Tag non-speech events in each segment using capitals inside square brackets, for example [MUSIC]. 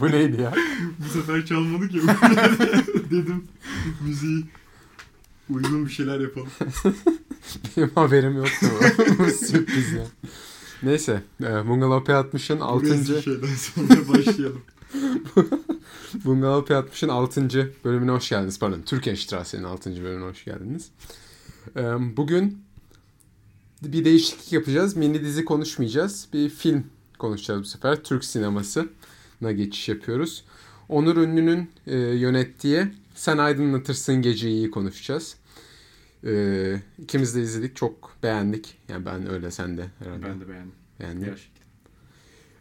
Bu neydi ya? Bu sefer çalmadık ya. [LAUGHS] Dedim müziği uygun bir şeyler yapalım. Benim haberim yoktu bu. Sürpriz ya. Neyse. E, Bungalov P60'ın Bu 6. rezil şeyden sonra başlayalım. [LAUGHS] Bungalov P60'ın 6. bölümüne hoş geldiniz. Pardon. Türkiye Strasse'nin 6. bölümüne hoş geldiniz. E, bugün bir değişiklik yapacağız. Mini dizi konuşmayacağız. Bir film konuşacağız bu sefer. Türk sinemasına geçiş yapıyoruz. Onur Ünlü'nün e, yönettiği Sen Aydınlatırsın Geceyi konuşacağız. E, ikimiz de izledik. Çok beğendik. Yani ben öyle sen de herhalde. Ben de beğendim. beğendin. Gerçekten.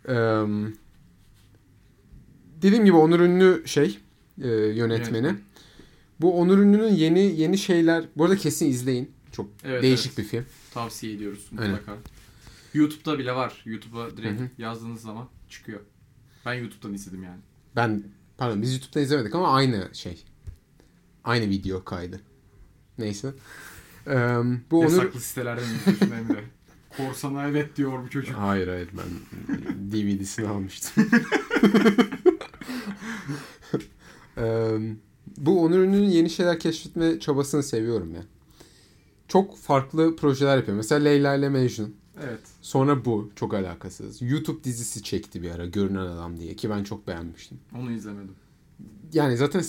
Ee, dediğim gibi Onur Ünlü şey e, yönetmeni. Yönetmen. Bu Onur Ünlü'nün yeni yeni şeyler. Bu arada kesin izleyin. Çok Evet, değişik evet. bir film. Tavsiye ediyoruz Aynen. mutlaka. YouTube'da bile var. YouTube'a direkt Hı hı. yazdığınız zaman çıkıyor. Ben YouTube'dan izledim yani. Ben pardon biz YouTube'da izlemedik ama aynı şey. Aynı video kaydı. Neyse. Ee, bu Onur Yasaklı sitelerden izliyorsun Emre. [LAUGHS] Korsana evet diyor bu çocuk. Hayır hayır ben DVD'sini almıştım. [LAUGHS] Eee, bu Onur Ünlü'nün yeni şeyler keşfetme çabasını seviyorum ya. Çok farklı projeler yapıyor. Mesela Leyla ile Mecnun. Evet. Sonra bu çok alakasız. YouTube dizisi çekti bir ara Görünen Adam diye ki ben çok beğenmiştim. Onu izlemedim. Yani zaten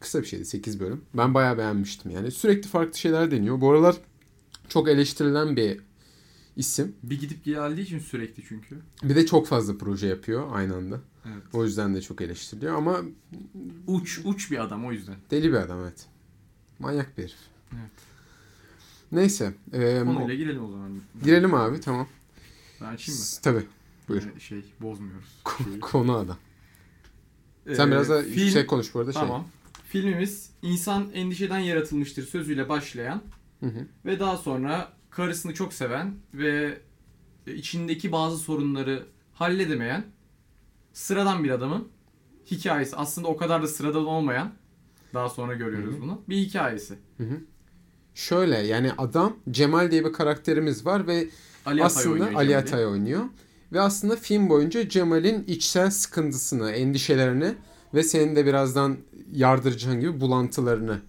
kısa bir şeydi 8 bölüm. Ben bayağı beğenmiştim yani. Sürekli farklı şeyler deniyor. Bu aralar çok eleştirilen bir isim. Bir gidip geldiği için sürekli çünkü. Bir de çok fazla proje yapıyor aynı anda. Evet. O yüzden de çok eleştiriliyor ama Uç uç bir adam o yüzden. deli bir adam evet. Manyak bir herif. Evet. Neyse. E, Konuyla girelim o zaman. girelim abi tamam. Ben açayım mı? Tabii. Buyur. Yine Şey bozmuyoruz. [LAUGHS] Konu adam. Sen Ee, biraz da film- yüksek konuş bu arada şey. Tamam. Filmimiz insan endişeden yaratılmıştır sözüyle başlayan Hı hı. ve daha sonra karısını çok seven ve içindeki bazı sorunları halledemeyen sıradan bir adamın hikayesi. Aslında o kadar da sıradan olmayan daha sonra görüyoruz Hı hı. bunu. Bir hikayesi. Şöyle yani adam Cemal diye bir karakterimiz var ve Ali Atay aslında oynuyor Ali. Atay oynuyor. Ve aslında film boyunca Cemal'in içsel sıkıntısını, endişelerini ve senin de birazdan yardıracağın gibi bulantılarını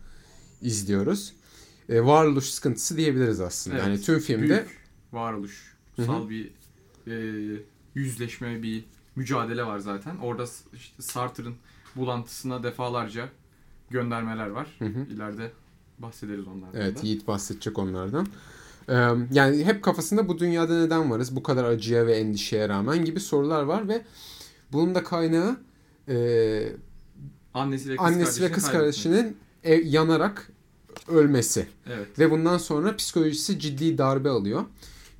izliyoruz. E, varoluş sıkıntısı diyebiliriz aslında. Evet. Yani tüm filmde Büyük varoluşsal bir e, yüzleşme, bir mücadele var zaten. Orada işte Sartre'ın bulantısına defalarca göndermeler var. Hı hı. İleride bahsederiz onlardan Evet da. Yiğit bahsedecek onlardan. Ee, yani hep kafasında bu dünyada neden varız? Bu kadar acıya ve endişeye rağmen gibi sorular var ve bunun da kaynağı e, Annesi ve kız annesi ve kız kardeşinin ev, yanarak ölmesi. Evet. Ve bundan sonra psikolojisi ciddi darbe alıyor.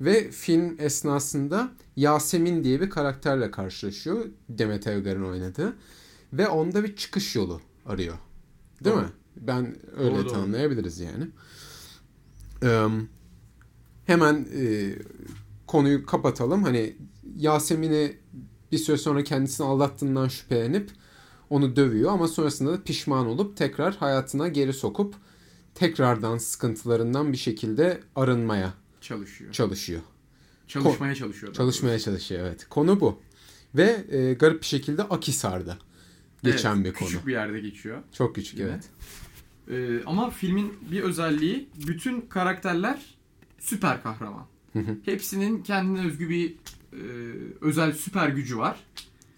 Ve film esnasında Yasemin diye bir karakterle karşılaşıyor. Demet Evgar'ın oynadığı. Ve onda bir çıkış yolu arıyor. Değil Doğru. mi? Ben öyle Doğru, doğru. tanımlayabiliriz yani. Ee, hemen e, konuyu kapatalım. Hani Yasemin'i bir süre sonra kendisini aldattığından şüphelenip onu dövüyor ama sonrasında da pişman olup tekrar hayatına geri sokup tekrardan sıkıntılarından bir şekilde arınmaya Çalışıyor. çalışıyor. Çalışmaya çalışıyor. daha Çalışmaya çalışıyor evet. Konu bu. Ve e, garip bir şekilde Akisar'da doğrusu. geçen Evet, bir konu. Küçük bir yerde geçiyor. Çok küçük Yine. evet. Ee, ama filmin bir özelliği bütün karakterler süper kahraman. Hepsinin kendine özgü bir e, özel süper gücü var.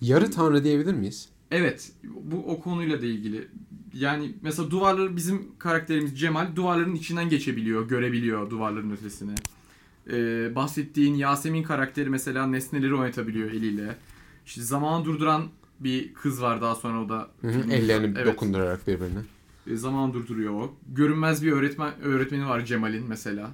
Yarı tanrı diyebilir miyiz? Evet, bu o konuyla da ilgili. Yani mesela duvarları bizim karakterimiz Cemal duvarların içinden geçebiliyor, görebiliyor duvarların ötesini. Ee, bahsettiğin Yasemin karakteri mesela nesneleri oynatabiliyor eliyle. İşte zamanı durduran bir kız var daha sonra o da. Hı hı. Ellerini Evet. dokundurarak birbirine. E, zaman durduruyor o. Görünmez bir öğretmen öğretmeni var Cemal'in mesela.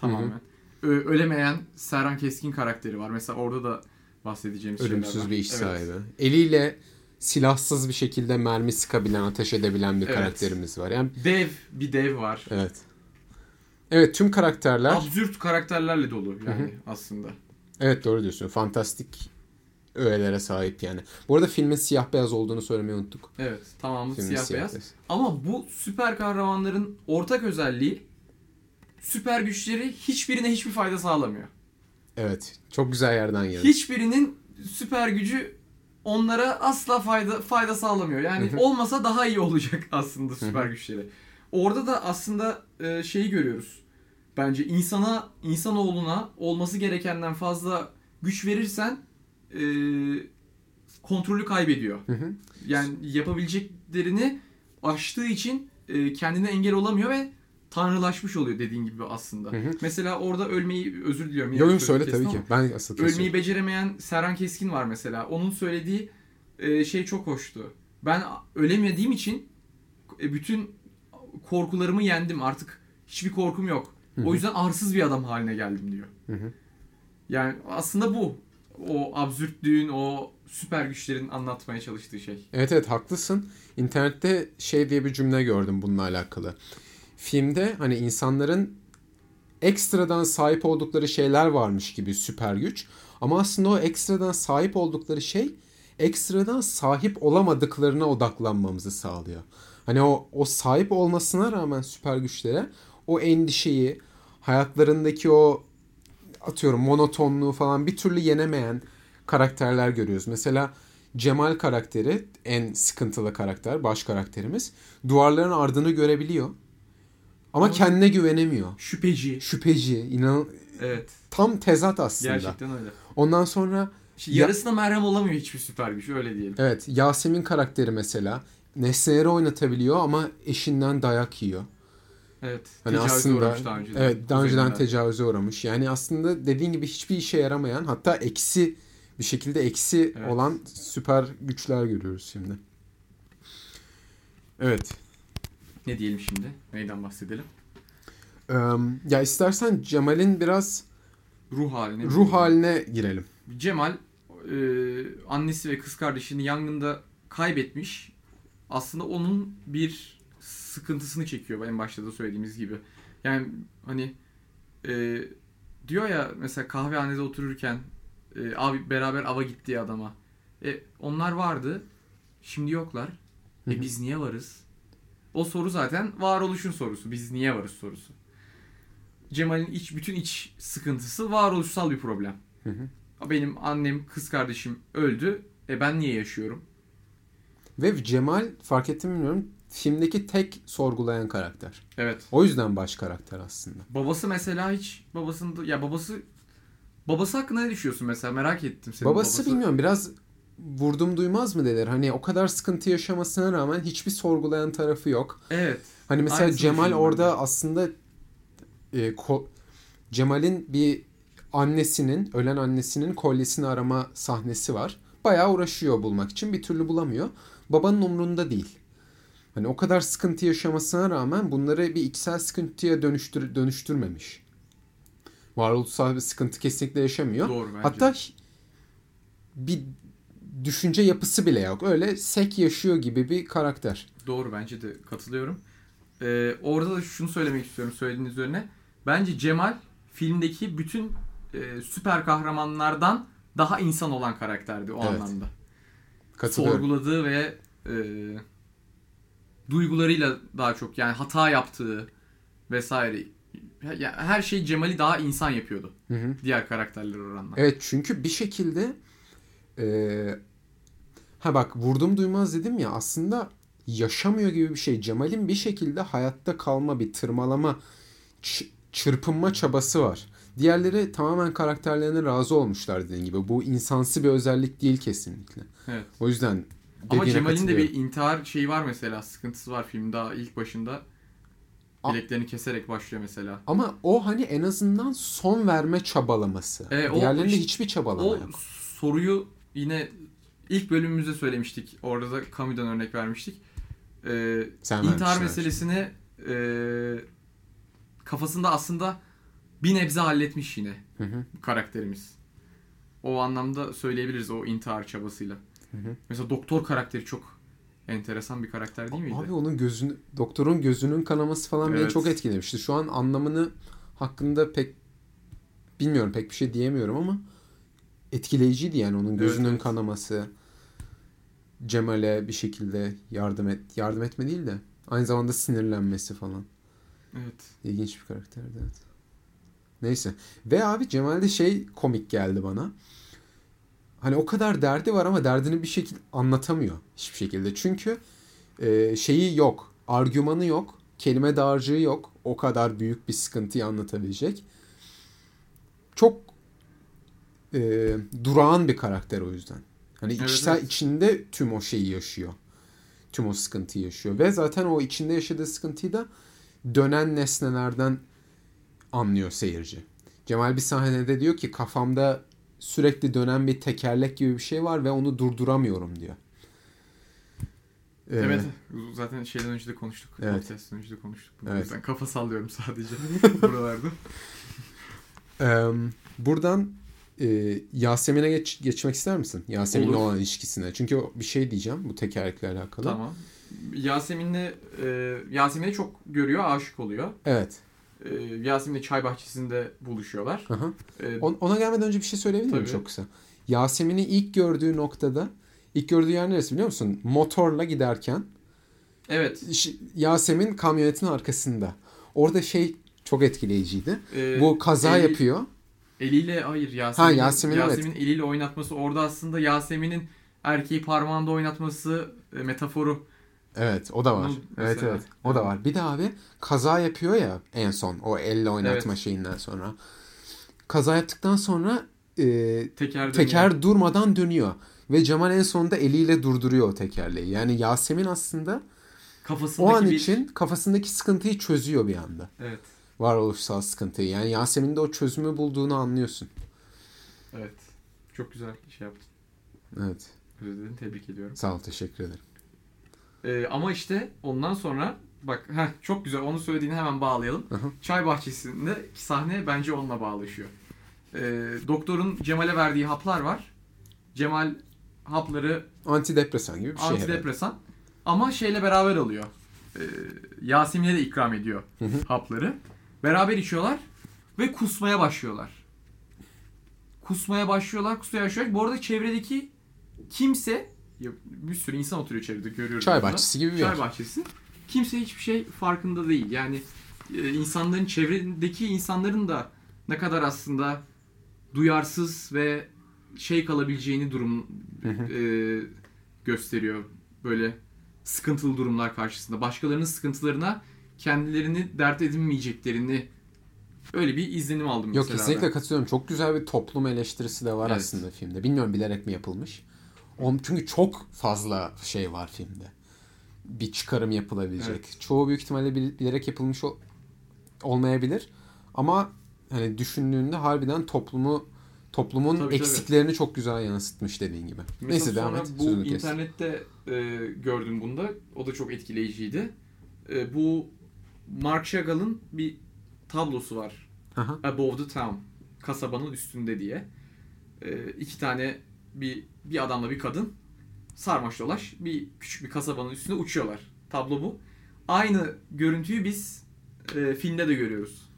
Tamamen. Ö- ölemeyen Serhan Keskin karakteri var. Mesela orada da bahsedeceğimiz Ölümsüz bir iş Evet. sahibi. Eliyle silahsız bir şekilde mermi sıkabilen, ateş edebilen bir Evet. karakterimiz var. Yani Dev bir dev var. evet. Evet tüm karakterler Absürt karakterlerle dolu yani aslında. Evet doğru diyorsun. Fantastik öğelere sahip yani. Bu arada filmin siyah beyaz olduğunu söylemeyi unuttuk. Evet tamamı Filmin siyah beyaz. Ama bu süper kahramanların ortak özelliği süper güçleri hiçbirine hiçbir fayda sağlamıyor. Evet. Çok güzel yerden geldi. Hiçbirinin süper gücü onlara asla fayda fayda sağlamıyor. Yani olmasa daha iyi olacak [LAUGHS] aslında süper güçleri. Orada da aslında e, şeyi görüyoruz. Bence insana, insanoğluna olması gerekenden fazla güç verirsen e, kontrolü kaybediyor. Hı hı. Yani yapabileceklerini aştığı için e, kendine engel olamıyor ve tanrılaşmış oluyor dediğin gibi aslında. Hı hı. Mesela orada ölmeyi özür diliyorum. Yok yok söyle tabii ki. Ben kesiyorum. Ölmeyi beceremeyen Serhan Keskin var mesela. Onun söylediği e, şey çok hoştu. Ben ölemediğim için e, bütün korkularımı yendim. Artık hiçbir korkum yok. Hı hı. O yüzden arsız bir adam haline geldim diyor. Hı hı. Yani aslında bu. O absürtlüğün, o süper güçlerin anlatmaya çalıştığı şey. Evet evet haklısın. İnternette şey diye bir cümle gördüm bununla alakalı. Filmde hani insanların ekstradan sahip oldukları şeyler varmış gibi süper güç. Ama aslında o ekstradan sahip oldukları şey ekstradan sahip olamadıklarına odaklanmamızı sağlıyor. Hani o, o sahip olmasına rağmen süper güçlere o endişeyi, hayatlarındaki o atıyorum monotonluğu falan bir türlü yenemeyen karakterler görüyoruz. Mesela Cemal karakteri en sıkıntılı karakter, baş karakterimiz. Duvarların ardını görebiliyor. Ama Ama- kendine güvenemiyor. Şüpheci. Şüpheci, inan Evet. tam tezat aslında. Gerçekten öyle. Ondan sonra İşte Ya- yarısına merhem olamıyor hiçbir süper güç öyle diyelim. evet Yasemin karakteri mesela nesneleri oynatabiliyor ama eşinden dayak yiyor. Evet. Hani Tecavüze aslında uğramış daha önceden. evet daha önceden tecavüze uğramış. Yani aslında dediğin gibi hiçbir işe yaramayan hatta eksi bir şekilde eksi Evet. olan süper güçler görüyoruz şimdi. Evet. Ne diyelim şimdi? Neyden bahsedelim? Eee, ya istersen Cemal'in biraz Ruh haline. ruh haline girelim. Cemal e, annesi ve kız kardeşini yangında kaybetmiş. Aslında onun bir sıkıntısını çekiyor en başta da söylediğimiz gibi. Yani hani e, diyor ya mesela kahvehanede otururken e, abi beraber ava gittiği adama. E, onlar vardı. Şimdi yoklar. E biz niye varız? O soru zaten varoluşun sorusu. Biz niye varız sorusu. Cemal'in iç bütün iç sıkıntısı varoluşsal bir problem. Hı hı. Benim annem, kız kardeşim öldü. E ben niye yaşıyorum? Ve Cemal fark ettim mi bilmiyorum filmdeki tek sorgulayan karakter. Evet. O yüzden baş karakter aslında. Babası mesela hiç babasında ya babası babası hakkında ne düşünüyorsun mesela merak ettim senin babası, bilmiyorum biraz vurdum duymaz mı denir. Hani o kadar sıkıntı yaşamasına rağmen hiçbir sorgulayan tarafı yok. Evet. Hani mesela Aynısını Cemal orada ben aslında e, ko- Cemal'in bir annesinin, ölen annesinin kolyesini arama sahnesi var. Bayağı uğraşıyor bulmak için bir türlü bulamıyor. Babanın umrunda değil. Hani o kadar sıkıntı yaşamasına rağmen bunları bir içsel sıkıntıya dönüştür dönüştürmemiş. Varoluşsal bir sıkıntı kesinlikle yaşamıyor. Doğru bence. Hatta bir düşünce yapısı bile yok. Öyle sek yaşıyor gibi bir karakter. Doğru bence de katılıyorum. Ee, orada da şunu söylemek istiyorum söylediğiniz üzerine. Bence Cemal filmdeki bütün e, süper kahramanlardan daha insan olan karakterdi o Evet. anlamda. Katılıyorum. Sorguladığı ve e, duygularıyla daha çok yani hata yaptığı vesaire. Ya, her şey Cemal'i daha insan yapıyordu. Hı hı. Diğer karakterler oranla. Evet çünkü bir şekilde eee, ha bak vurdum duymaz dedim ya aslında yaşamıyor gibi bir şey. Cemal'in bir şekilde hayatta kalma bir tırmalama çırpınma çabası var. Diğerleri tamamen karakterlerine razı olmuşlar dediğin gibi. Bu insansı bir özellik değil kesinlikle. Evet. O yüzden Ama Cemal'in de bir intihar şeyi var mesela. Sıkıntısı var film daha ilk başında. Bileklerini keserek başlıyor mesela. Ama o hani en azından son verme çabalaması. E, Diğerlerinde işte- hiçbir çabalama O yok. soruyu yine ilk bölümümüzde söylemiştik. Orada da Camus'dan örnek vermiştik. Ee, Sen intihar meselesini e, kafasında aslında bir nebze halletmiş yine Hı hı. karakterimiz. O anlamda söyleyebiliriz o intihar çabasıyla. Hı hı. Mesela doktor karakteri çok enteresan bir karakter değil miydi? Abi onun gözünü, doktorun gözünün kanaması falan beni Evet. çok etkilemişti. Şu an anlamını hakkında pek bilmiyorum pek bir şey diyemiyorum ama etkileyiciydi yani onun gözünün evet. kanaması. Cemal'e bir şekilde yardım et yardım etme değil de aynı zamanda sinirlenmesi falan. Evet. İlginç bir karakterdi evet. Neyse. Ve abi Cemal'de şey komik geldi bana. Hani o kadar derdi var ama derdini bir şekilde anlatamıyor hiçbir şekilde. Çünkü e, şeyi yok. Argümanı yok. Kelime dağarcığı yok. O kadar büyük bir sıkıntıyı anlatabilecek. Çok e, durağan bir karakter o yüzden. Hani Evet, içsel evet. içinde tüm o şeyi yaşıyor. Tüm o sıkıntıyı yaşıyor. Ve zaten o içinde yaşadığı sıkıntıyı da dönen nesnelerden anlıyor seyirci. Cemal bir sahnede diyor ki kafamda sürekli dönen bir tekerlek gibi bir şey var ve onu durduramıyorum diyor. Ee, Evet. Zaten şeyden önce de konuştuk. Evet. Podcast'ten önce de konuştuk. Bunu. Evet. Yüzden kafa sallıyorum sadece [LAUGHS] buralarda. Ee, buradan e, Yasemin'e geç, geçmek ister misin? Yasemin'le olan ilişkisine. Çünkü bir şey diyeceğim bu tekerlekle alakalı. Tamam. Yasemin'le e, Yasemin'e çok görüyor, aşık oluyor. Evet. E, Yasemin'le çay bahçesinde buluşuyorlar. Aha. E, On- Ona gelmeden önce bir şey söyleyebilir miyim çok kısa? Yasemin'i ilk gördüğü noktada ilk gördüğü yer neresi biliyor musun? Motorla giderken evet. Yasemin kamyonetin arkasında. Orada şey çok etkileyiciydi. E, Bu kaza eli- yapıyor. Eliyle hayır Yasemin. Ha, Yasemin, evet. Yasemin eliyle oynatması orada aslında Yasemin'in erkeği parmağında oynatması e, metaforu. Evet o da var. Bunun Evet mesela- evet o da var. Bir de abi kaza yapıyor ya en son o elle oynatma Evet. şeyinden sonra. Kaza yaptıktan sonra e, Teker dönüyor. teker durmadan dönüyor. Ve Cemal en sonunda eliyle durduruyor o tekerleği. Yani Yasemin aslında kafasındaki o an bir... için kafasındaki sıkıntıyı çözüyor bir anda. Evet. Varoluşsal sıkıntıyı. Yani Yasemin'in de o çözümü bulduğunu anlıyorsun. Evet. Çok güzel şey yaptın. Evet. Özür dilerim. Tebrik ediyorum. Sağ ol teşekkür ederim. Ee, ama işte ondan sonra bak heh, çok güzel onu söylediğini hemen bağlayalım. Hı. Çay bahçesinde sahne bence onunla bağlaşıyor. Ee, doktorun Cemal'e verdiği haplar var. Cemal hapları Antidepresan gibi bir şey. herhalde. antidepresan ama şeyle beraber alıyor. Ee, Yasemin'e de ikram ediyor Hı hı. hapları. Beraber içiyorlar ve kusmaya başlıyorlar. Kusmaya başlıyorlar, kusmaya başlıyorlar. Bu arada çevredeki kimse bir sürü insan oturuyor çevrede görüyoruz. Çay burada. bahçesi gibi bir Çay yer. bahçesi. Kimse hiçbir şey farkında değil. Yani e, insanların çevredeki insanların da ne kadar aslında duyarsız ve şey kalabileceğini durum e, gösteriyor. Böyle sıkıntılı durumlar karşısında. Başkalarının sıkıntılarına kendilerini dert edinmeyeceklerini öyle bir izlenim aldım Yok mesela. kesinlikle ben. katılıyorum. Çok güzel bir toplum eleştirisi de var Evet. aslında filmde. Bilmiyorum bilerek mi yapılmış. Çünkü çok fazla şey var filmde. Bir çıkarım yapılabilecek. Evet. Çoğu büyük ihtimalle bil- bilerek yapılmış ol- olmayabilir. Ama hani düşündüğünde harbiden toplumu toplumun Tabii, tabii. eksiklerini çok güzel yansıtmış dediğin gibi. Mesela Neyse devam et. Bu Sözünü internette e, gördüm bunda. O da çok etkileyiciydi. E, bu Mark Chagall'ın bir tablosu var. Aha. Above the Town. Kasabanın üstünde diye. E, iki tane bir bir adamla bir kadın sarmaş dolaş bir küçük bir kasabanın üstünde uçuyorlar. Tablo bu. Aynı görüntüyü biz e, filmde de görüyoruz.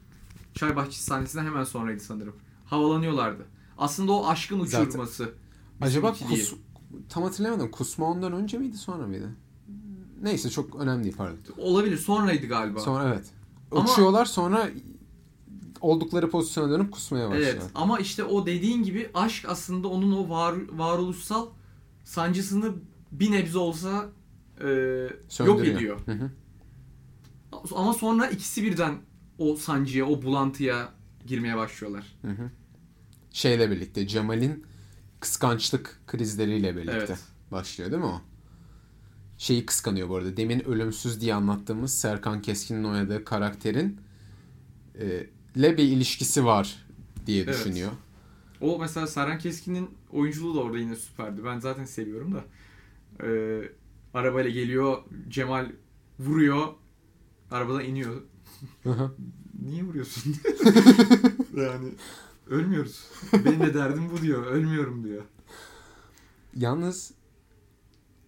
Çay bahçesi sahnesinden hemen sonraydı sanırım. Havalanıyorlardı. Aslında o aşkın Zaten- uçurması. Acaba ikiliği. kus, tam hatırlayamadım. Kusma ondan önce miydi sonra mıydı? Neyse çok önemli değil pardon. Olabilir. Sonraydı galiba. Sonra evet. Ama- Uçuyorlar sonra oldukları pozisyona dönüp kusmaya başlıyorlar. Evet ama işte o dediğin gibi aşk aslında onun o var, varoluşsal sancısını bir nebze olsa e, yok ediyor. Hı hı. Ama sonra ikisi birden o sancıya, o bulantıya girmeye başlıyorlar. Hı hı. Şeyle birlikte Cemal'in kıskançlık krizleriyle birlikte Evet. başlıyor değil mi o? Şeyi kıskanıyor bu arada. Demin ölümsüz diye anlattığımız Serkan Keskin'in oynadığı karakterin e, le bir ilişkisi var diye Evet. düşünüyor. O mesela Serhan Keskin'in oyunculuğu da orada yine süperdi. Ben zaten seviyorum da. E, arabayla geliyor, Cemal vuruyor, arabadan iniyor. [LAUGHS] Niye vuruyorsun? [LAUGHS] yani ölmüyoruz. Benim de derdim bu diyor. Ölmüyorum diyor. Yalnız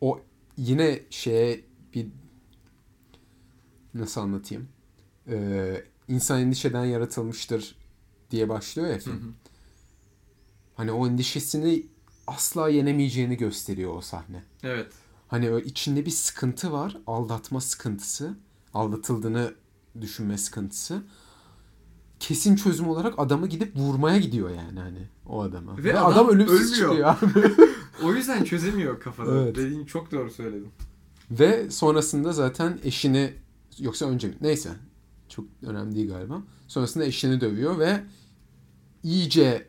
o yine şeye bir nasıl anlatayım? Ee, insan endişeden yaratılmıştır diye başlıyor ya film. hı. Hani o endişesini asla yenemeyeceğini gösteriyor o sahne. Evet. Hani içinde bir sıkıntı var. Aldatma sıkıntısı. Aldatıldığını düşünme sıkıntısı. kesin çözüm olarak adamı gidip vurmaya gidiyor yani hani o adama. Ve Ve, adam adam, ölümsüz ölmüyor. çıkıyor abi. [LAUGHS] O yüzden çözemiyor kafada. Evet. Dediğin çok doğru söyledin. Ve sonrasında zaten eşini yoksa önce mi? Neyse. Çok önemli değil galiba. Sonrasında eşini dövüyor ve iyice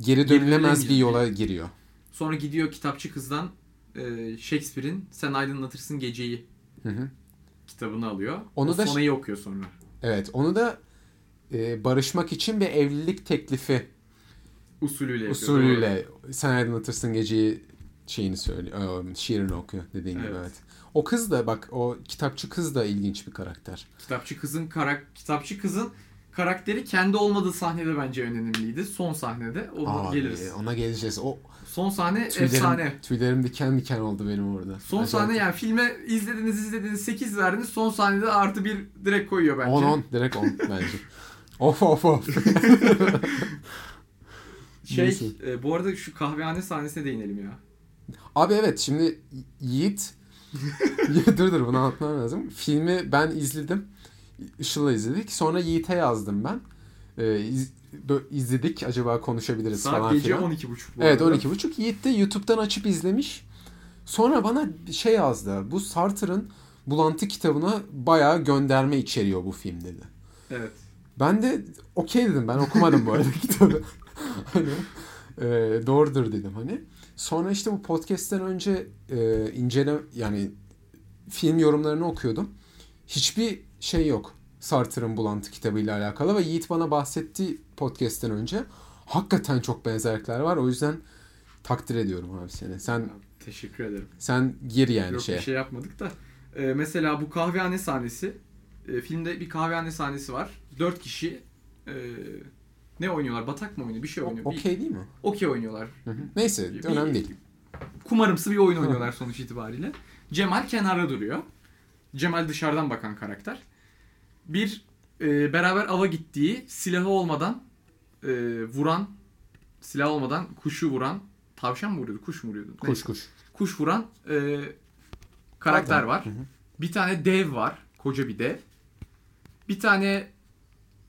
geri dönülemez bir yola giriyor. Sonra gidiyor kitapçı kızdan e, Shakespeare'in Sen Aydınlatırsın Geceyi Hı hı. kitabını alıyor. Onu o da- sonayı okuyor sonra. Evet, onu da e, barışmak için bir evlilik teklifi Usulüyle yapıyor. usulüyle sen aydınlatırsın geceyi şeyini söylüyor, e, şiirini okuyor dediğin gibi Evet. O kız da bak o kitapçı kız da ilginç bir karakter. Kitapçı kızın karak kitapçı kızın karakteri kendi olmadığı sahnede bence önemliydi. Son sahnede ona Abi, geliriz. ona geleceğiz. O Son sahne tüylerim, efsane. tüylerim diken diken oldu benim orada. Son Acayip. sahne yani filme izlediniz izlediniz 8 verdiniz. Son sahnede artı bir direkt koyuyor bence. 10 10 direkt 10 bence. [LAUGHS] of of of. [LAUGHS] Şey e, bu arada şu kahvehane sahnesine değinelim ya. Abi evet şimdi Yiğit [LAUGHS] dur dur bunu anlatmam lazım. Filmi ben izledim. Işıl'la izledik. Sonra Yiğit'e yazdım ben. Ee, iz- izledik acaba konuşabiliriz Saat falan gece filan. 12.30 bu Evet arada. 12.30. Yiğit de YouTube'dan açıp izlemiş. Sonra bana şey yazdı. Bu Sartre'ın Bulantı kitabına bayağı gönderme içeriyor bu film dedi. Evet. Ben de okey dedim. Ben okumadım bu arada [LAUGHS] kitabı. hani e, doğrudur dedim hani. Sonra işte bu podcast'ten önce e, incele yani film yorumlarını okuyordum. Hiçbir şey yok. Sartre'ın Bulantı kitabıyla alakalı ve Yiğit bana bahsetti podcast'ten önce. Hakikaten çok benzerlikler var. O yüzden takdir ediyorum abi seni. Sen Teşekkür ederim. sen gir yani Yok şeye. bir şey yapmadık da. E, mesela bu kahvehane sahnesi. e, filmde bir kahvehane sahnesi var. 4 kişi e, ne oynuyorlar? Batak mı oynuyor? Bir şey oynuyor. Okey değil mi? Okey oynuyorlar. Hı hı. Neyse Bir- önemli değil. Kumarımsı bir oyun oynuyorlar sonuç itibariyle. Cemal kenarda duruyor. Cemal dışarıdan bakan karakter. Bir e, beraber ava gittiği silahı olmadan e, vuran silah olmadan kuşu vuran tavşan mı vuruyordu kuş mu vuruyordu? Kuş Neyse. kuş. Kuş vuran e, karakter Adam. var. Hı hı. Bir tane dev var. Koca bir dev. Bir tane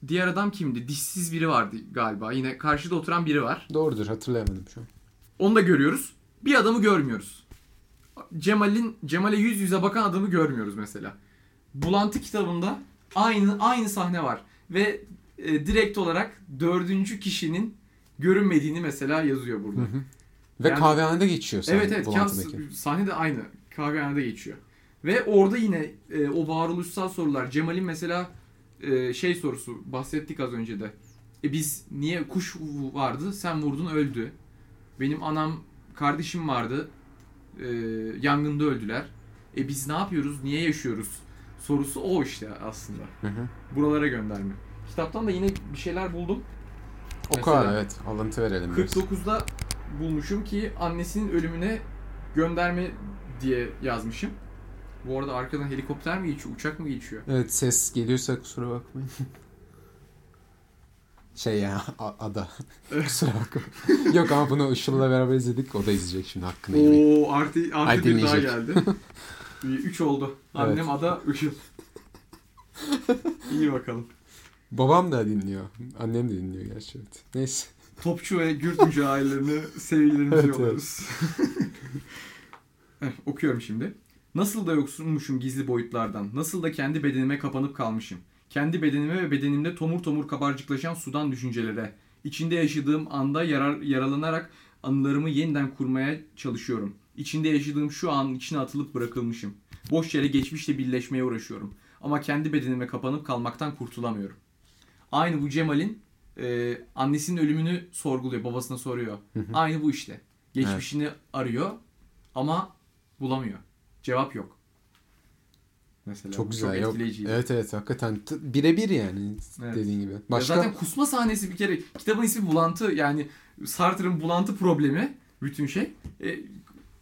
diğer adam kimdi? Dişsiz biri vardı galiba. Yine karşıda oturan biri var. Doğrudur hatırlayamadım şu an. Onu da görüyoruz. Bir adamı görmüyoruz. Cemal'in Cemal'e yüz yüze bakan adamı görmüyoruz mesela. Bulantı kitabında aynı aynı sahne var ve e, direkt olarak dördüncü kişinin görünmediğini mesela yazıyor burada. Hı hı. Ve Yani- kahvehanede geçiyor sen Evet evet kağıt- sahne de aynı. Kahvehanede geçiyor. Ve orada yine e, o varoluşsal sorular. Cemal'in mesela e, şey sorusu bahsettik az önce de. E biz niye kuş vardı sen vurdun öldü. Benim anam kardeşim vardı. E, yangında öldüler. E biz ne yapıyoruz? Niye yaşıyoruz? Sorusu o işte aslında. Hı hı. Buralara gönderme. Kitaptan da yine bir şeyler buldum. O kadar evet. Alıntı verelim. biraz. 49'da bulmuşum ki annesinin ölümüne gönderme diye yazmışım. Bu arada arkadan helikopter mi geçiyor, uçak mı geçiyor? Evet ses geliyorsa kusura bakmayın. Şey ya ada. [LAUGHS] kusura bakma. Yok ama bunu Işıl'la beraber izledik. O da izleyecek şimdi hakkını yemeyin. Oo artı, Ay, artı bir daha dinleyecek. geldi. [LAUGHS] 3 oldu. Annem Evet. ada Işıl. İyi bakalım. Babam da dinliyor. Annem de dinliyor gerçi evet. Neyse. Topçu ve Gürtmücü ailelerine [LAUGHS] sevgilerimizi Evet, yolluyoruz. Eh, Okuyorum şimdi. Nasıl da yoksunmuşum gizli boyutlardan. Nasıl da kendi bedenime kapanıp kalmışım. Kendi bedenime ve bedenimde tomur tomur kabarcıklaşan sudan düşüncelere. İçinde yaşadığım anda yarar, yaralanarak anılarımı yeniden kurmaya çalışıyorum. İçinde yaşadığım şu anın içine atılıp bırakılmışım. Boş yere geçmişle birleşmeye uğraşıyorum. Ama kendi bedenime kapanıp kalmaktan kurtulamıyorum. Aynı bu Cemal'in e, annesinin ölümünü sorguluyor, babasına soruyor. Hı hı. Aynı bu işte. Geçmişini arıyor ama bulamıyor. Cevap yok. Mesela Çok güzel. Yok. etkileyiciydi. Evet evet hakikaten t- birebir yani Evet. dediğin gibi. Ya Başka Zaten kusma sahnesi bir kere kitabın ismi bulantı yani Sartre'ın bulantı problemi bütün şey.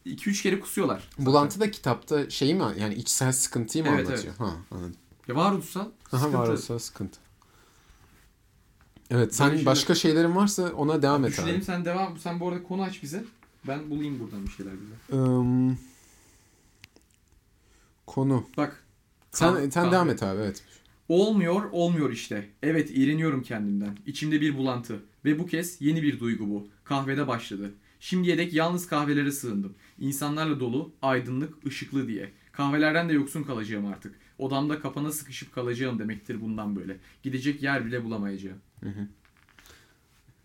2-3 kere kusuyorlar. zaten. Bulantı da kitapta şey mi yani içsel sıkıntıyı mı Evet, anlatıyor? Ha anladım. Ya varoluşsal sıkıntı. var olsa sıkıntı. Evet sen Böyle şeyler- başka şeylerin varsa ona devam et Düşünelim abi. sen devam. Sen bu arada konu aç bize. Ben bulayım buradan bir şeyler bize. Im, konu. Bak. Sen kahve- sen devam et abi evet. Olmuyor, olmuyor işte. Evet, iğreniyorum kendimden. İçimde bir bulantı. Ve bu kez yeni bir duygu bu. Kahvede başladı. Şimdiye dek yalnız kahvelere sığındım. İnsanlarla dolu, aydınlık, ışıklı diye. Kahvelerden de yoksun kalacağım artık. Odamda kapana sıkışıp kalacağım demektir bundan böyle. Gidecek yer bile bulamayacağım.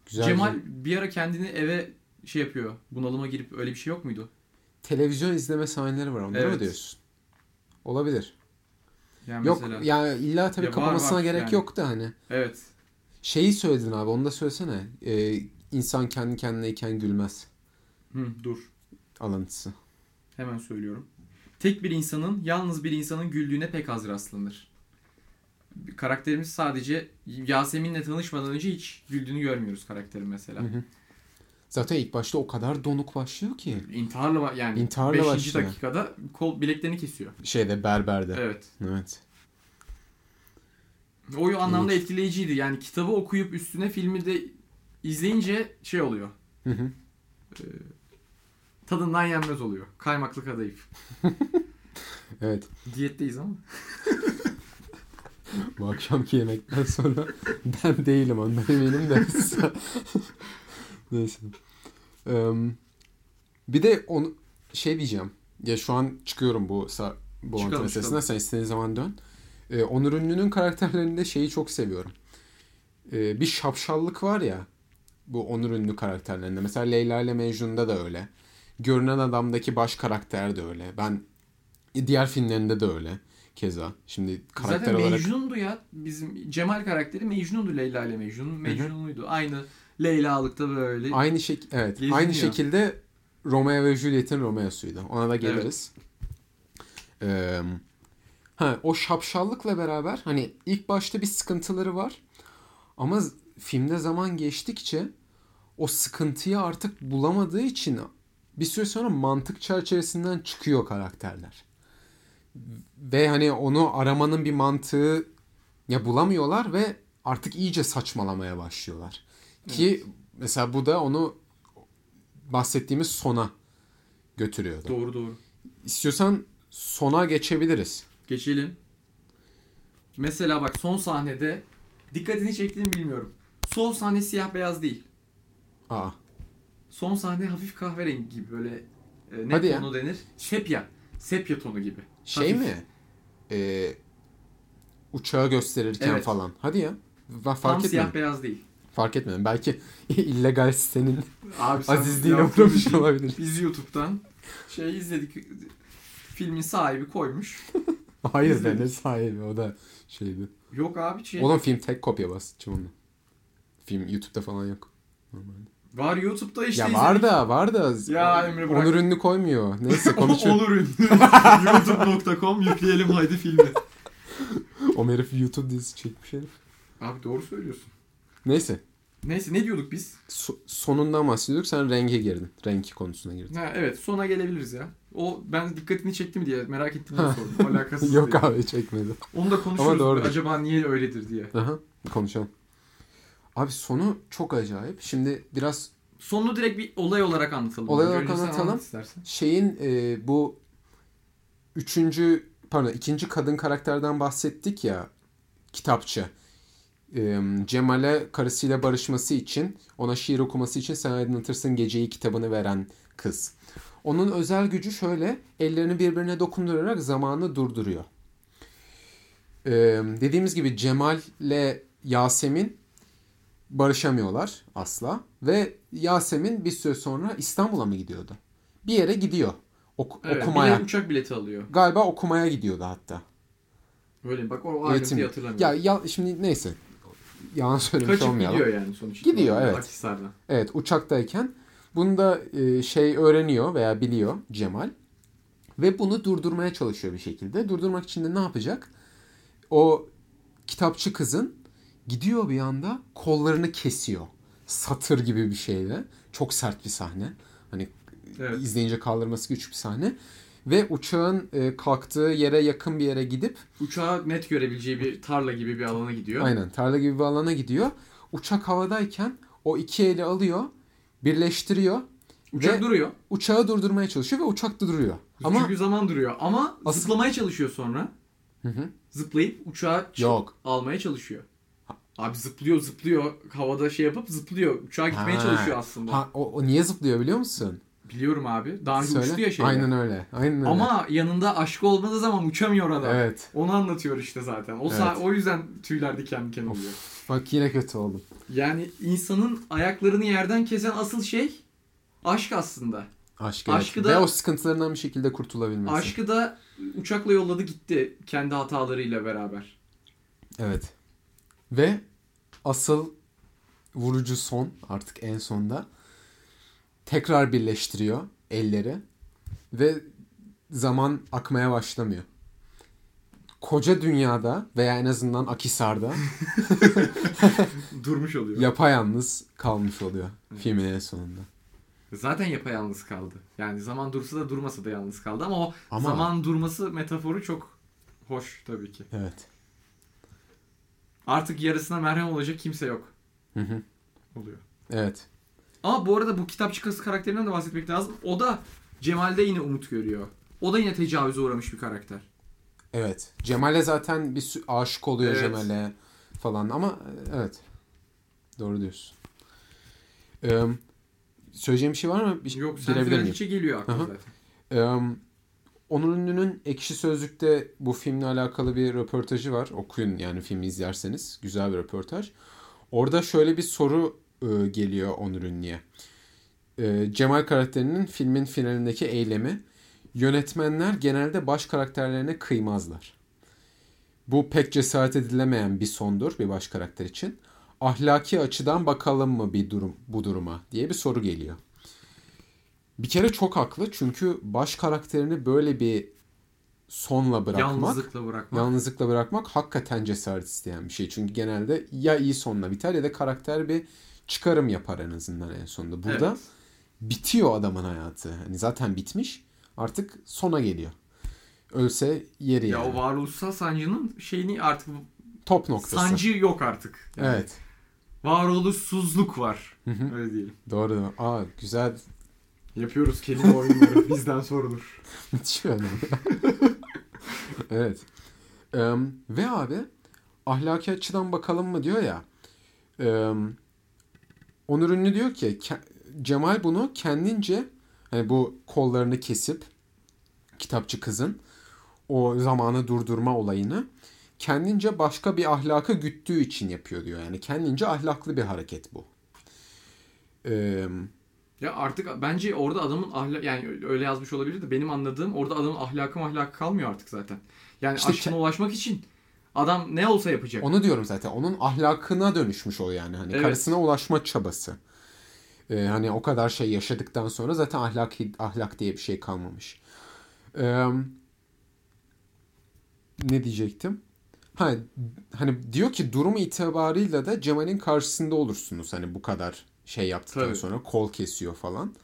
Güzel Cemal güzel. bir ara kendini eve şey yapıyor. Bunalıma girip öyle bir şey yok muydu? Televizyon izleme sahneleri var. Onları mı Evet. diyorsun? Olabilir. Yani Yok mesela. ya illa tabii Ya var, kapamasına var gerek yani. yok da hani. Evet. Şeyi söyledin abi onu da söylesene. Ee, insan kendi kendineyken gülmez Hı, dur. alıntısı. Hemen söylüyorum. Tek bir insanın, yalnız bir insanın güldüğüne pek az rastlanır. Karakterimiz sadece Yasemin'le tanışmadan önce hiç güldüğünü görmüyoruz karakterin mesela. Hı hı. Zaten ilk başta o kadar donuk başlıyor ki. İntiharla yani İntiharla 5. başlıyor. dakikada kol bileklerini kesiyor. Şeyde berberde. Evet. Evet. O anlamda Evet. etkileyiciydi. Yani kitabı okuyup üstüne filmi de izleyince şey oluyor. Hı hı. Tadından yenmez oluyor. Kaymaklı kadayıf. [LAUGHS] Evet. Diyetteyiz ama. Bu akşamki yemekten sonra ben değilim ondan eminim de. [LAUGHS] Neyse. Eee, bir de onu şey diyeceğim. Ya şu an çıkıyorum bu bu Çıkalım, meselesinden. Sen istediğin zaman dön. Ee, Onur Ünlü'nün karakterlerinde şeyi çok seviyorum. Ee, bir şapşallık var ya bu Onur Ünlü karakterlerinde. Mesela Leyla ile Mecnun'da da öyle. Görünen Adam'daki baş karakter de öyle. Ben diğer filmlerinde de öyle. Keza. Şimdi karakter Zaten olarak Mecnun'du ya. Bizim Cemal karakteri Mecnun'du Leyla ile Mecnun. Mecnun'uydu. Aynı Leyla'lıkta böyle. Aynı şek evet. Geziniyor. Aynı şekilde Romeo ve Juliet'in Romeo'suydu. Ona da geliriz. Ee, ha o şapşallıkla beraber hani ilk başta bir sıkıntıları var. Ama filmde zaman geçtikçe o sıkıntıyı artık bulamadığı için bir süre sonra mantık çerçevesinden çıkıyor karakterler. Ve hani onu aramanın bir mantığı ya bulamıyorlar ve artık iyice saçmalamaya başlıyorlar. Ki mesela bu da onu bahsettiğimiz sona götürüyordu. Doğru doğru. İstiyorsan sona geçebiliriz. Geçelim. Mesela bak son sahnede dikkatini çektiğini bilmiyorum. Son sahne siyah beyaz değil. Aa, Son sahne hafif kahverengi gibi böyle e, ne Hadi ya. tonu denir? Sepya. Sepya tonu gibi. şey Hafif. mi? Ee, uçağı gösterirken Evet. falan. Hadi ya. Tam Fark siyah etmedim. beyaz değil. Fark etmedim. Belki [LAUGHS] illegal sitenin Abi sen [LAUGHS] azizliğine yaptığın uğramış için olabilir. Biz YouTube'dan şey izledik. Filmin sahibi koymuş. [LAUGHS] Hayır be İzledik. ne sahibi o da şeydi. Yok abi şey. Oğlum film tek kopya basitçim onu. Film YouTube'da falan yok. Normalde. Var YouTube'da işte ya izledik. var da var da Ya Emre bırak. Onur ünlü koymuyor. Neyse konuşuyor. Olur ünlü. YouTube.com yükleyelim haydi filmi. o herif YouTube dizisi çekmiş herif. Abi doğru söylüyorsun. Neyse. Neyse ne diyorduk biz? So- sonundan bahsediyorduk. Sen renge girdin. Renk konusuna girdin. Ha, evet sona gelebiliriz ya. O ben dikkatini çekti mi diye merak ettim diye sordum. Alakasız [LAUGHS] Yok değil. abi çekmedi. Onu da Ama konuşuruz. doğru. Acaba niye öyledir diye. Aha konuşalım. Abi sonu çok acayip. Şimdi biraz Sonunu direkt bir olay olarak anlatalım. Olay Önce olarak sen anlatalım. anlat istersen. şeyin e, bu üçüncü pardon ikinci kadın karakterden bahsettik ya kitapçı. Cemal'e karısıyla barışması için ona şiir okuması için sen aydınlatırsın geceyi kitabını veren kız. Onun özel gücü şöyle ellerini birbirine dokundurarak zamanı durduruyor. Dediğimiz gibi Cemal'le Yasemin barışamıyorlar asla ve Yasemin bir süre sonra İstanbul'a mı gidiyordu? Bir yere gidiyor. Ok- Evet, okumaya. Bir uçak bileti alıyor. Galiba okumaya gidiyordu hatta. Öyle bak o ayrıntıyı hatırlamıyorum. Ya, ya şimdi neyse. Yalan söylemiş Kaçıp olmayalım. gidiyor yani sonuç Gidiyor, evet. Akhisar'dan. Evet uçaktayken bunu da e, şey öğreniyor veya biliyor Cemal. Ve bunu durdurmaya çalışıyor bir şekilde. Durdurmak için de ne yapacak? O kitapçı kızın gidiyor bir anda kollarını kesiyor. Satır gibi bir şeyle. Çok sert bir sahne. Hani Evet. izleyince kaldırması güç bir sahne. Ve uçağın e, kalktığı yere yakın bir yere gidip Uçağı net görebileceği bir tarla gibi bir alana gidiyor. aynen tarla gibi bir alana gidiyor. Uçak havadayken o iki eli alıyor, birleştiriyor Uçak ve duruyor. uçağı durdurmaya çalışıyor ve uçak da duruyor. Ama Çünkü zaman duruyor. Ama Asıl- zıplamaya çalışıyor sonra. Hı hı. zıplayıp uçağa Yok. almaya çalışıyor. Abi zıplıyor zıplıyor havada şey yapıp zıplıyor. Uçağa gitmeye Ha. çalışıyor aslında. Ha, o, o niye zıplıyor biliyor musun? Biliyorum abi. Daha önce Söyle. uçtu ya şeyler. Aynen öyle. Aynen öyle. Ama yanında aşkı olmadığı zaman uçamıyor adam. Evet. Onu anlatıyor işte zaten. O, Evet. o yüzden tüyler diken diken oluyor. Bak yine kötü oldum. Yani insanın ayaklarını yerden kesen asıl şey aşk aslında. Aşk evet. Aşkı da- Ve o sıkıntılarından bir şekilde kurtulabilmesi. Aşkı da uçakla yolladı gitti kendi hatalarıyla beraber. Evet. Ve asıl vurucu son artık en sonda tekrar birleştiriyor elleri ve zaman akmaya başlamıyor. Koca dünyada veya en azından Akisar'da [LAUGHS] Durmuş oluyor. yapayalnız kalmış oluyor filmin en sonunda. Zaten yapayalnız kaldı. Yani zaman dursa da durmasa da yalnız kaldı ama o Ama- zaman durması metaforu çok hoş tabii ki. Evet. Artık yarısına merhem olacak kimse yok Hı hı. oluyor. Evet. Ama bu arada bu kitapçı kız karakterinden de bahsetmek lazım. O da Cemal'de yine umut görüyor. O da yine tecavüze uğramış bir karakter. Evet. Cemal'e zaten bir sü- aşık oluyor Evet. Cemal'e falan ama e, evet. Doğru diyorsun. Ee, söyleyeceğim bir şey var mı? Bir, Yok sen söyledikçe geliyor aklıma zaten. Ee, Onur Ünlü'nün Ekşi Sözlük'te bu filmle alakalı bir röportajı var. Okuyun yani filmi izlerseniz. Güzel bir röportaj. Orada şöyle bir soru e, geliyor Onur Ünlü'ye. E, Cemal karakterinin filmin finalindeki eylemi yönetmenler genelde baş karakterlerine kıymazlar. Bu pek cesaret edilemeyen bir sondur bir baş karakter için. Ahlaki açıdan bakalım mı bir durum bu duruma diye bir soru geliyor. Bir kere çok haklı çünkü baş karakterini böyle bir sonla bırakmak, Yalnızlıkla bırakmak. yalnızlıkla bırakmak hakikaten cesaret isteyen bir şey. Çünkü genelde ya iyi sonla biter ya da karakter bir çıkarım yapar en azından en sonunda. Burada Evet. bitiyor adamın hayatı. Hani zaten bitmiş. Artık sona geliyor. Ölse yeri Ya yani. o varoluşsal sancının şeyini artık Top noktası. sancı yok artık. Yani Evet. Varoluşsuzluk var. Öyle diyelim. Doğru. doğru. Aa güzel. Yapıyoruz kelime oyunları [LAUGHS] bizden sorulur. Müthiş bir [LAUGHS] evet. Eee, ve abi ahlaki açıdan bakalım mı diyor ya. Eee Onur Ünlü diyor ki Cemal bunu kendince hani bu kollarını kesip kitapçı kızın o zamanı durdurma olayını kendince başka bir ahlaka güttüğü için yapıyor diyor. Yani kendince ahlaklı bir hareket bu. Eee Ya artık bence orada adamın ahlak yani öyle yazmış olabilir de benim anladığım orada adamın ahlakı mahlakı kalmıyor artık zaten. Yani İşte aşkına ulaşmak için adam ne olsa yapacak. Onu diyorum zaten. Onun ahlakına dönüşmüş o yani. Hani Evet. karısına ulaşma çabası. Ee, hani o kadar şey yaşadıktan sonra zaten ahlak ahlak diye bir şey kalmamış. Ee, ne diyecektim? Ha hani diyor ki durum itibarıyla da Cemal'in karşısında olursunuz hani bu kadar şey yaptıktan Tabii. sonra kol kesiyor falan.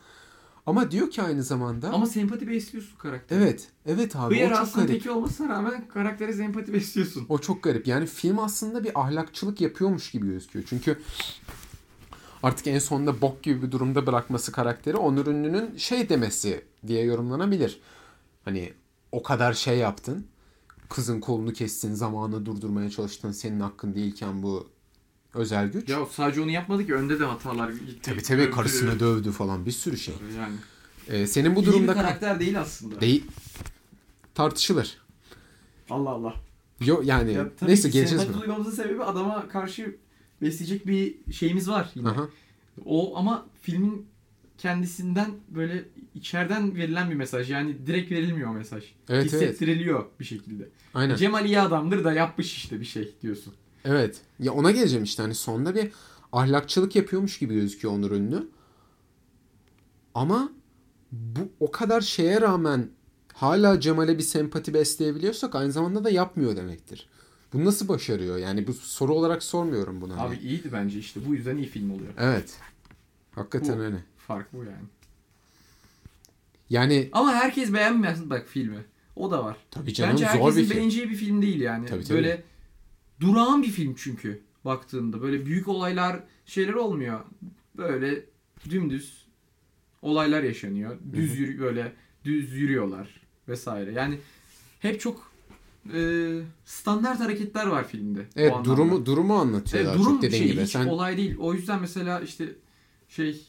Ama diyor ki aynı zamanda Ama sempati besliyorsun karakter. evet evet abi Hıyar o çok garip. teki olmasına rağmen karaktere sempati besliyorsun. O çok garip. Yani film aslında bir ahlakçılık yapıyormuş gibi gözüküyor. Çünkü artık en sonunda bok gibi bir durumda bırakması karakteri Onur Ünlü'nün şey demesi diye yorumlanabilir. Hani o kadar şey yaptın. Kızın kolunu kestin, zamanı durdurmaya çalıştın. Senin hakkın değilken bu özel güç. Ya sadece onu yapmadı ki önde de hatalar gitti. tabii tabii Dövdü. karısını dövdü falan bir sürü şey. Yani. Ee, senin bu İyi durumda bir karakter değil aslında. değil tartışılır. Allah Allah. Yo yani Ya neyse geleceğiz buna. duymamızın sebebi adama karşı besleyecek bir şeyimiz var yine. Aha. O ama filmin kendisinden böyle içeriden verilen bir mesaj. Yani direkt verilmiyor o mesaj. Evet, evet. Hissettiriliyor bir şekilde. Aynen. Cemal iyi adamdır da yapmış işte bir şey diyorsun. Evet. Ya ona geleceğim işte hani sonda bir ahlakçılık yapıyormuş gibi gözüküyor Onur Ünlü. Ama bu o kadar şeye rağmen hala Cemal'e bir sempati besleyebiliyorsak aynı zamanda da yapmıyor demektir. Bunu nasıl başarıyor? Yani bu soru olarak sormuyorum bunu. hani. Abi iyiydi bence işte. Bu yüzden iyi film oluyor. Evet. Hakikaten Bu- öyle. Fark bu yani. Yani Ama herkes beğenmez bak filmi. O da var. tabii canım Bence zor herkesin bir film. beğeneceği bir film değil yani. Tabii, tabii. Böyle durağan bir film çünkü baktığında. Böyle büyük olaylar şeyler olmuyor. Böyle dümdüz olaylar yaşanıyor. Düz yürü böyle düz yürüyorlar vesaire. Yani hep çok e, standart hareketler var filmde. Evet durumu durumu anlatıyor Evet, durum çok şey gibi. hiç Sen olay değil. O yüzden mesela işte şey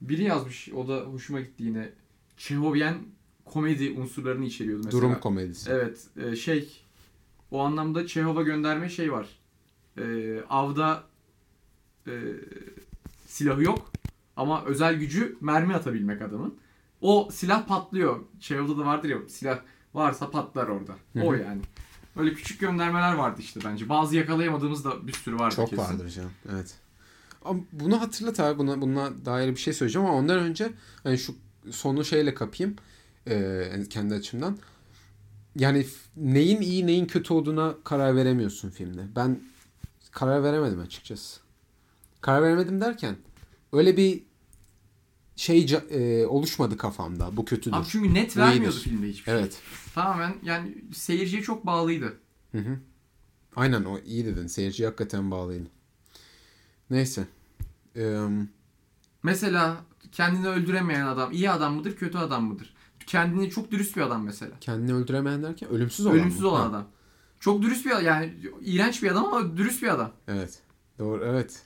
biri yazmış o da hoşuma gitti yine. Çehovyen komedi unsurlarını içeriyordu mesela. durum komedisi. Evet e, şey o anlamda Çehov'a gönderme şey var. E, avda e, silahı yok ama özel gücü mermi atabilmek adamın. O silah patlıyor. Çehov'da da vardır ya silah varsa patlar orada. O yani. Öyle küçük göndermeler vardı işte bence. Bazı yakalayamadığımız da bir sürü vardı Çok kesin. vardır canım. Evet. Ama bunu hatırlat abi. Buna, buna dair bir şey söyleyeceğim ama ondan önce hani şu sonu şeyle kapayım. Ee, kendi açımdan. Yani neyin iyi neyin kötü olduğuna karar veremiyorsun filmde. Ben karar veremedim açıkçası. Karar veremedim derken öyle bir şey e, oluşmadı kafamda. Bu kötüdür. Abi çünkü net vermiyordu iyidir. filmde hiçbir şey. Evet. Tamamen yani seyirciye çok bağlıydı. Hı hı. Aynen o iyi dedin. Seyirci hakikaten bağlıydı. Neyse. Ee, Mesela kendini öldüremeyen adam iyi adam mıdır kötü adam mıdır? Kendini çok dürüst bir adam mesela. kendini öldüremeyen derken ölümsüz olan Ölümsüz mı? olan Ha, adam. Çok dürüst bir yani iğrenç bir adam ama dürüst bir adam. Evet. Doğru evet.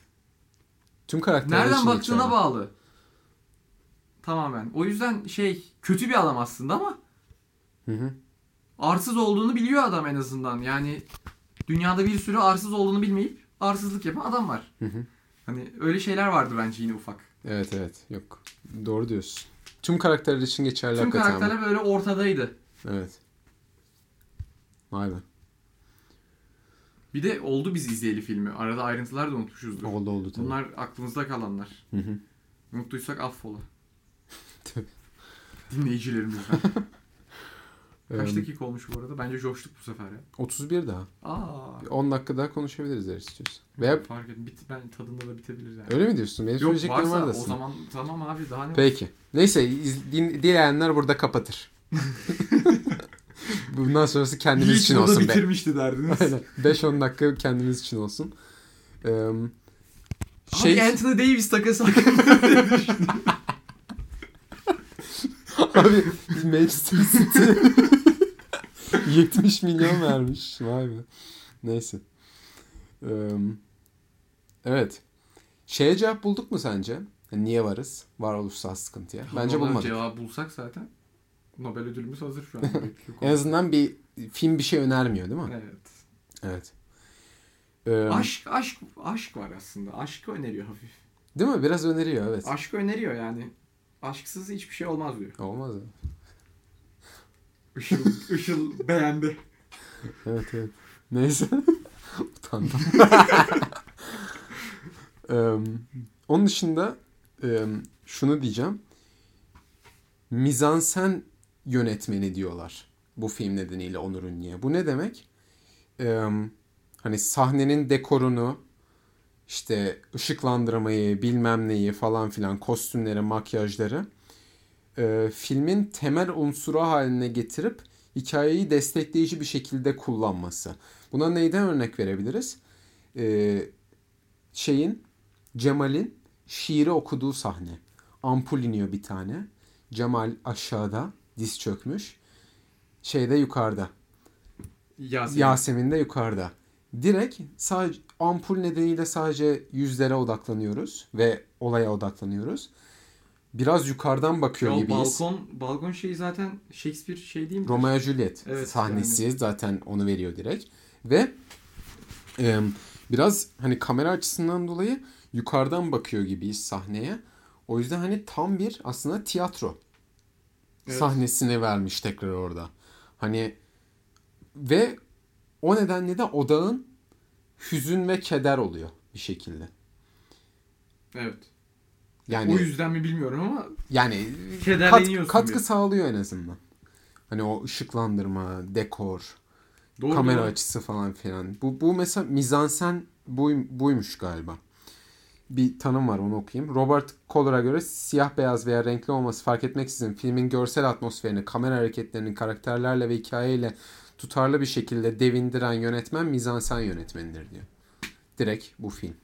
Tüm karakterler Nereden baktığına geçerli. bağlı. Tamamen. O yüzden şey kötü bir adam aslında ama Hı hı. arsız olduğunu biliyor adam en azından. Yani dünyada bir sürü arsız olduğunu bilmeyip arsızlık yapan adam var. Hı hı. Hani öyle şeyler vardı bence yine ufak. Evet evet. Yok. Doğru diyorsun. Tüm karakterler için geçerli Tüm hakikaten. karakterler böyle ortadaydı. Evet. Vay be. Bir de oldu biz izleyeli filmi. Arada ayrıntılar da unutmuşuzdur. Oldu oldu tabii. Bunlar aklımızda kalanlar. Hı hı. Unuttuysak affola. [LAUGHS] Tabii. Dinleyicilerimizden. [LAUGHS] Kaç dakika olmuş bu arada? Bence coştuk bu sefer ya. 31 daha. Aa. 10 dakika daha konuşabiliriz eğer istiyorsan. Veya Fark et. Bit, ben tadında da bitebilir yani. öyle mi diyorsun? Benim Yok varsa var o zaman tamam abi daha ne Peki. Neyse iz, din, dileyenler burada kapatır. [LAUGHS] Bundan sonrası kendimiz için olsun be. bitirmişti derdiniz. Aynen. 5-10 dakika kendimiz için olsun. Ee, Şey... şey Anthony Davis takası hakkında? Abi Manchester City 70 milyon vermiş. Vay be. Neyse. Ee, evet. Şeye cevap bulduk mu sence? Yani niye varız? Varoluşsal sıkıntıya. Bence Vallahi bulmadık. Cevabı bulsak zaten Nobel ödülümüz hazır şu an. [LAUGHS] En azından bir film bir şey önermiyor değil mi? evet. Evet. Ee, Aşk, aşk, aşk var aslında. Aşkı öneriyor hafif. Değil mi? Biraz öneriyor evet. Aşkı öneriyor yani. Aşksız hiçbir şey olmaz diyor. Olmaz ya. Işıl, [LAUGHS] Işıl beğendi. Evet evet. Neyse. [LAUGHS] Utandım. [LAUGHS] Eee, onun dışında eee, şunu diyeceğim. Mizansen yönetmeni diyorlar. Bu film nedeniyle Onur Ünlü'ye. Bu ne demek? Eee, hani sahnenin dekorunu işte ışıklandırmayı bilmem neyi falan filan kostümleri makyajları eee, filmin temel unsuru haline getirip hikayeyi destekleyici bir şekilde kullanması. Buna neyden örnek verebiliriz? Ee, şeyin Cemal'in şiiri okuduğu sahne. Ampul iniyor bir tane. Cemal aşağıda diz çökmüş. Şeyde yukarıda. Yasemin. Yasemin de yukarıda. Direkt sadece ampul nedeniyle sadece yüzlere odaklanıyoruz ve olaya odaklanıyoruz. Biraz yukarıdan bakıyor Ya gibiyiz. balkon, balkon şeyi zaten Shakespeare şey değil mi? Romeo Juliet Evet, sahnesi zaten onu veriyor direkt. Ve e, biraz hani kamera açısından dolayı yukarıdan bakıyor gibiyiz sahneye. O yüzden hani tam bir aslında tiyatro Evet. sahnesini vermiş tekrar orada. Hani ve o nedenle de odağın hüzün ve keder oluyor bir şekilde. Evet. Yani O yüzden mi bilmiyorum ama yani kat, katkı bir. sağlıyor en azından. Hani o ışıklandırma, dekor, doğru kamera doğru. açısı falan filan. Bu, bu mesela mizansen buy, buymuş galiba. Bir tanım var onu okuyayım. Robert Coller'a göre siyah beyaz veya renkli olması fark etmeksizin filmin görsel atmosferini, kamera hareketlerini karakterlerle ve hikayeyle tutarlı bir şekilde devindiren yönetmen mizansen yönetmenidir diyor. Direkt bu film.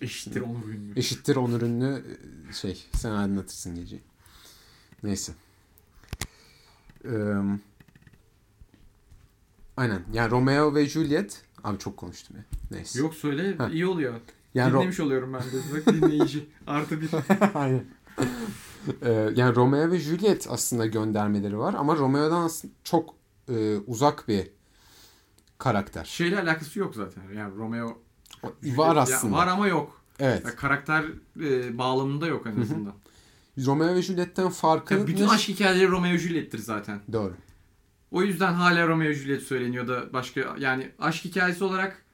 Eşittir Onur Ünlü. Eşittir Onur Ünlü e, şey sen aydınlatırsın geceyi. Neyse. Ee, Aynen. Yani Romeo ve Juliet. Abi çok konuştum ya. Neyse. Yok söyle Ha. iyi oluyor. Yani Ro- Dinlemiş oluyorum ben de. Bak dinleyici. [LAUGHS] Artı bir. Aynen. Ee, yani Romeo ve Juliet aslında göndermeleri var ama Romeo'dan çok e, uzak bir karakter. Şeyle alakası yok zaten. Yani Romeo Var Ya aslında. var ama yok. Evet. Ya karakter e, bağlamında yok en azından. Romeo ve Juliet'ten farkı Ya bütün aşk hikayeleri Romeo Juliet'tir zaten. Doğru. O yüzden hala Romeo Juliet söyleniyor da başka yani aşk hikayesi olarak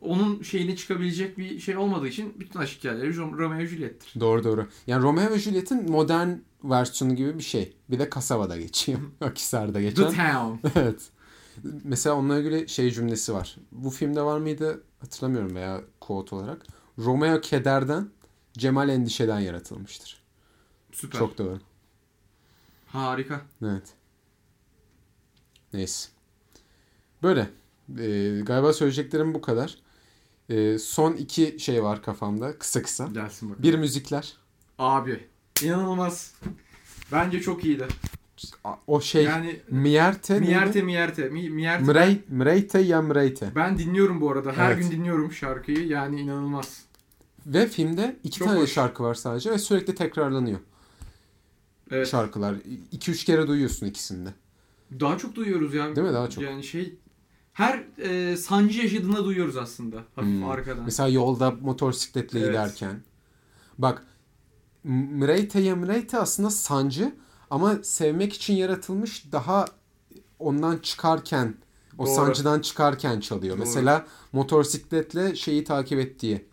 onun şeyini çıkabilecek bir şey olmadığı için bütün aşk hikayeleri Rom- Romeo Juliet'tir. Doğru doğru. Yani Romeo ve Juliet'in modern versiyonu gibi bir şey. Bir de kasabada geçiyor. [LAUGHS] Akhisar'da The geçen. Town. [LAUGHS] evet. Mesela onunla ilgili şey cümlesi var. Bu filmde var mıydı hatırlamıyorum veya quote olarak. Romeo kederden, Cemal endişeden yaratılmıştır. Süper. Çok doğru. Harika. Evet. Neyse. Böyle. Ee, galiba söyleyeceklerim bu kadar. Ee, son iki şey var kafamda. Kısa kısa. Gelsin bakalım. Bir müzikler. Abi. İnanılmaz. Bence çok iyiydi. O şey yani Mierte? Mierte Mierte. Mi- Mierte. Mrey, Mreyte ya Mreyte. Ben dinliyorum bu arada. Her Evet. gün dinliyorum şarkıyı. Yani inanılmaz. Ve filmde iki Çok tane hoş. şarkı var sadece ve sürekli tekrarlanıyor Evet. şarkılar. 2-3 kere duyuyorsun ikisinde. Daha çok duyuyoruz ya. Değil mi? Daha çok. Yani şey her e, sancı yaşadığında duyuyoruz aslında. Hafif Hmm. arkadan. Mesela yolda motosikletle Evet. giderken. Bak Mreyte ya Mreyte aslında sancı ama sevmek için yaratılmış daha ondan çıkarken o Doğru. sancıdan çıkarken çalıyor. Doğru. Mesela motosikletle şeyi takip ettiği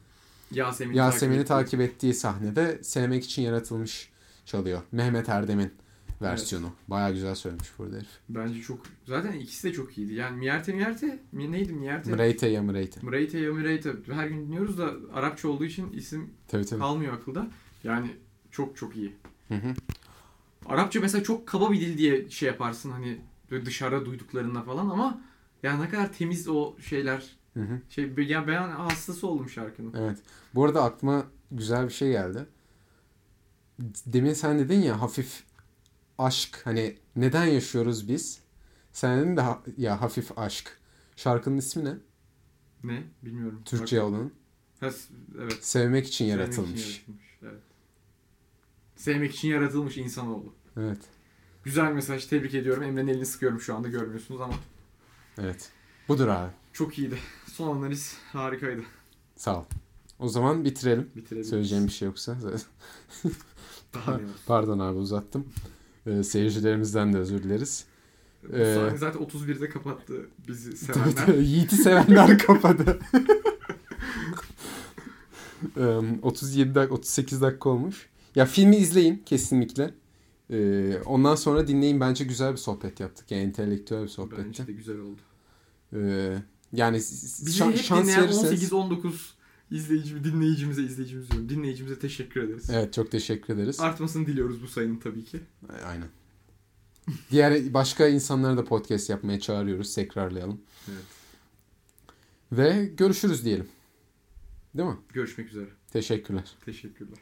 Yasemin'i, Yasemin'i takip, takip ettiği sahnede sevmek için yaratılmış çalıyor. Mehmet Erdem'in versiyonu. Baya güzel söylemiş burada herif. Bence çok. Zaten ikisi de çok iyiydi. Yani Mierte Mierte mi neydi Mierte? Mreyte ya Mreyte. Mreyte ya Mreyte. Her gün dinliyoruz da Arapça olduğu için isim Tabii tabii. kalmıyor akılda. Yani çok çok iyi. Hı hı. Arapça mesela çok kaba bir dil diye şey yaparsın hani dışarıda duyduklarında falan ama yani ne kadar temiz o şeyler. Hı hı. Şey yani ben hastası oldum şarkının. Evet. Bu arada aklıma güzel bir şey geldi. Demin sen dedin ya hafif aşk hani neden yaşıyoruz biz? Sen dedin de ha- ya hafif aşk. Şarkının ismi ne? Ne? Bilmiyorum. Türkçe Bak- olanın. Ha, evet. Sevmek için Sevmek yaratılmış. için yaratılmış. Evet. Sevmek için yaratılmış insanoğlu. Evet. Güzel mesaj. Tebrik ediyorum. Emre'nin elini sıkıyorum şu anda görmüyorsunuz ama Evet. Budur abi. çok iyiydi. Son analiz harikaydı. Sağ ol. O zaman bitirelim. Bitirebiliriz. Söyleyeceğim bir şey yoksa. [LAUGHS] Daha? Pardon abi uzattım. Ee, seyircilerimizden de özür dileriz. Bu Ee, zaten 31'de kapattı bizi [LAUGHS] Tabii sevenler. tabii. Yiğit'i sevenler kapadı. [LAUGHS] Em, 37 dakika, 38 dakika olmuş. Ya filmi izleyin kesinlikle. Ee, ondan sonra dinleyin. Bence güzel bir sohbet yaptık. Yani entelektüel bir sohbetti. Bence de güzel oldu. Ee, yani Bizi hep şans dinleyen verirseniz... 18-19 izleyici, dinleyicimize, izleyicimiz diyorum. Dinleyicimize teşekkür ederiz. Evet çok teşekkür ederiz. Artmasını diliyoruz bu sayının tabii ki. Aynen. Diğer başka insanlara da podcast yapmaya çağırıyoruz. Tekrarlayalım. Evet. Ve görüşürüz diyelim. Değil mi? Görüşmek üzere. Teşekkürler. Teşekkürler.